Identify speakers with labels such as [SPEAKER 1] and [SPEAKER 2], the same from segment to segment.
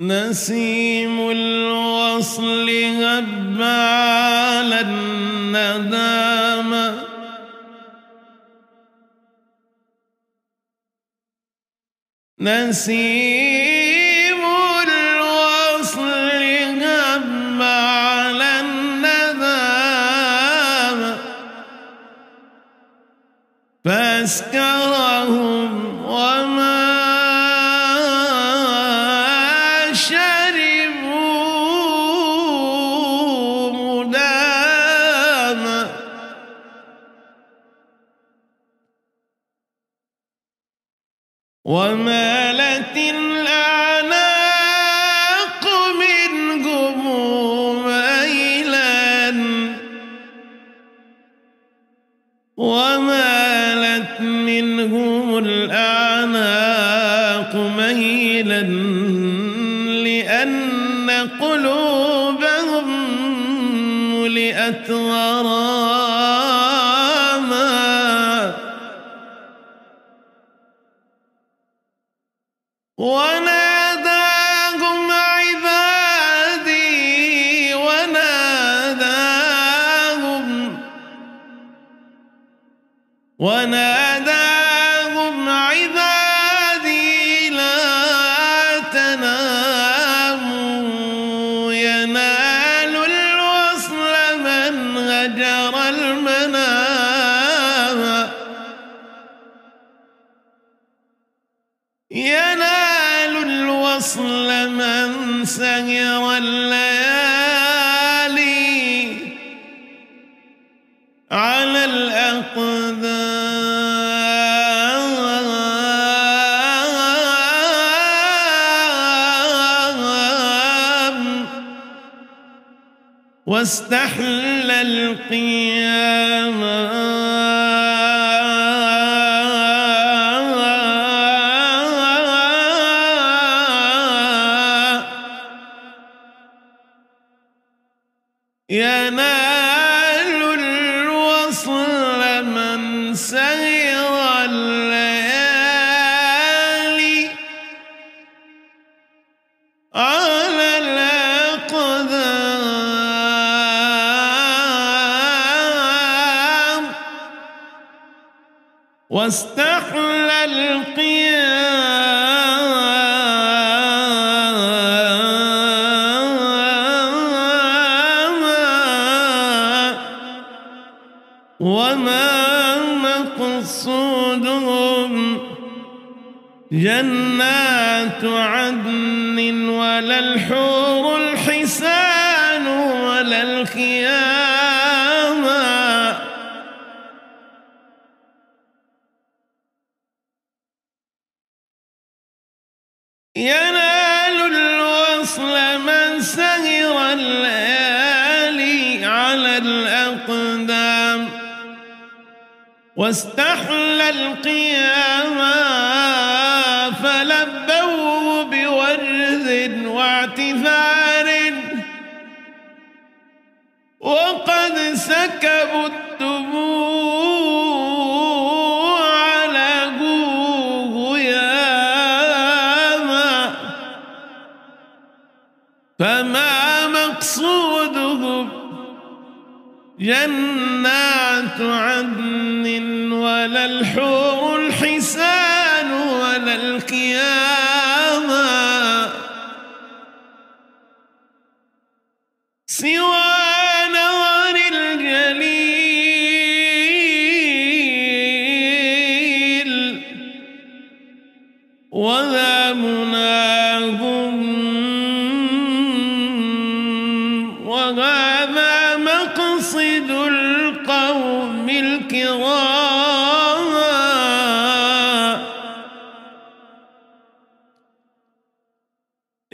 [SPEAKER 1] نسيم الوصل هب على الندامة نسيم الوصل هب على الندامة فاسكرهم ومالت الأعناق منهم ميلا ومالت منهم الأعناق ميلا لأن قلوبهم ملئت غراما وناداهم عبادي عبادي لا تناموا. ينال الوصل من هجر المنام. ينال من سهر الليالي على الأقدام. واستحل القيام. سير الليالي على الأقدام واستحل جنات عدن ولا الحور الحسان ولا الخيام ينال الوصل من سهر الليالي على الأقدام. واستحل القيام الدموع على ياما فما مقصودهم جنات عدن ولا الحور الحسان ولا القيام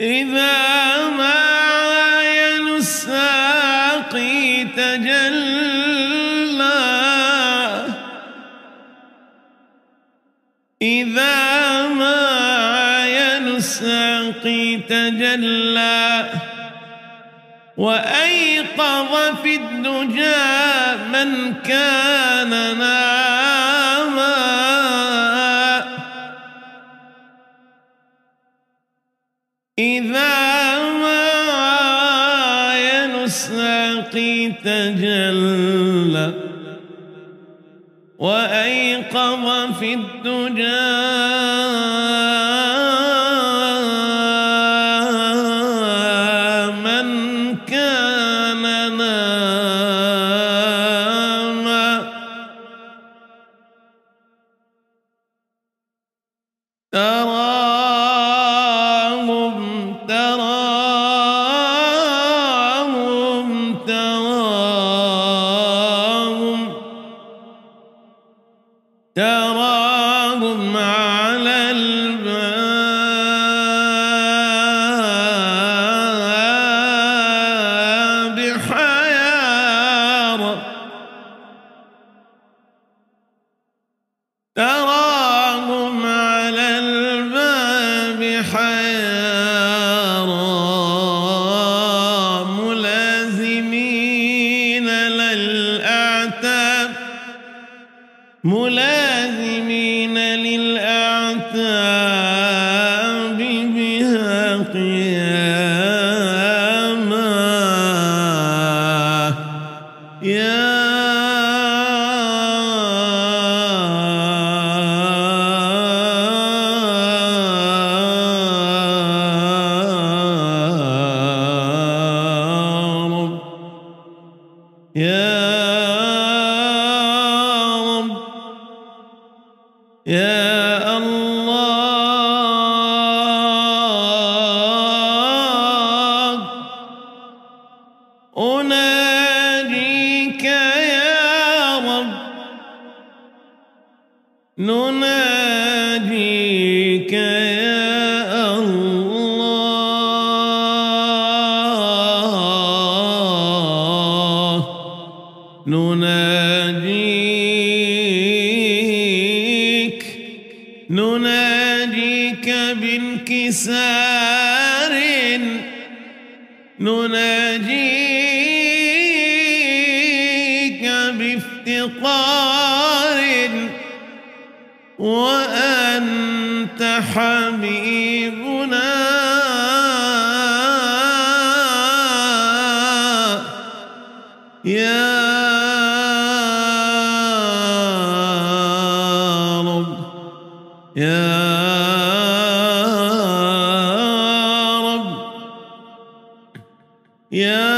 [SPEAKER 1] إذا ما عاين الساقي تجلى إذا ما عاين الساقي تجلى وأيقظ في الدجى من كان ناما. تجلى وأيقظ في ملازمين للأعتاب بها قياما. يا رب يا أناديك يا رب. نناديك يا الله. نناديك نناديك بالكساد يا رب يا رب يا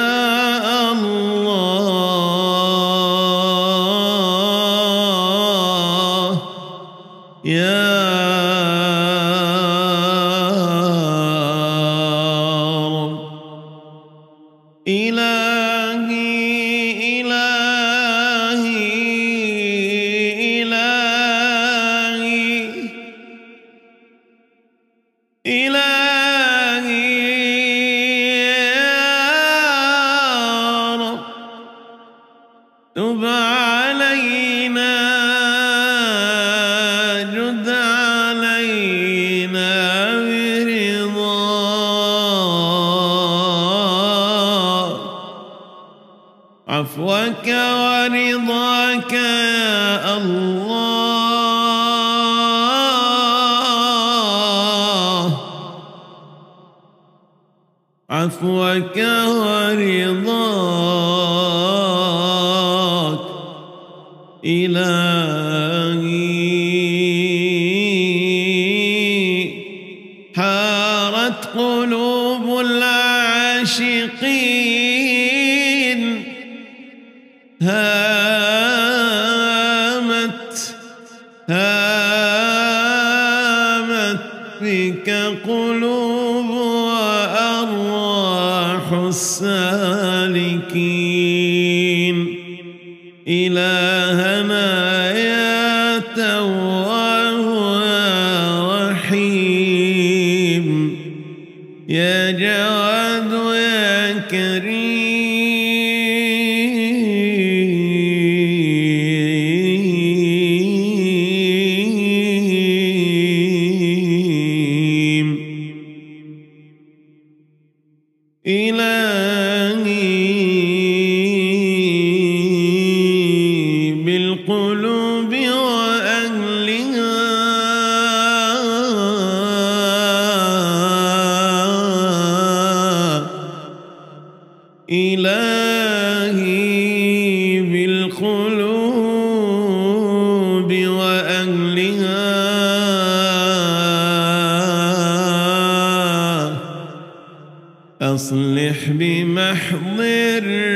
[SPEAKER 1] الله يا رب. إلى عفوك ورضاك يا الله. عفوك ورضاك إله تأتيك قلوب وأرواح السالكين. إلهنا يا تواه يا رحيم يا جواد يا كريم القلوب وأهلها. إلهي بالقلوب وأهلها. أصلح بمحض الرضا.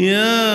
[SPEAKER 1] يا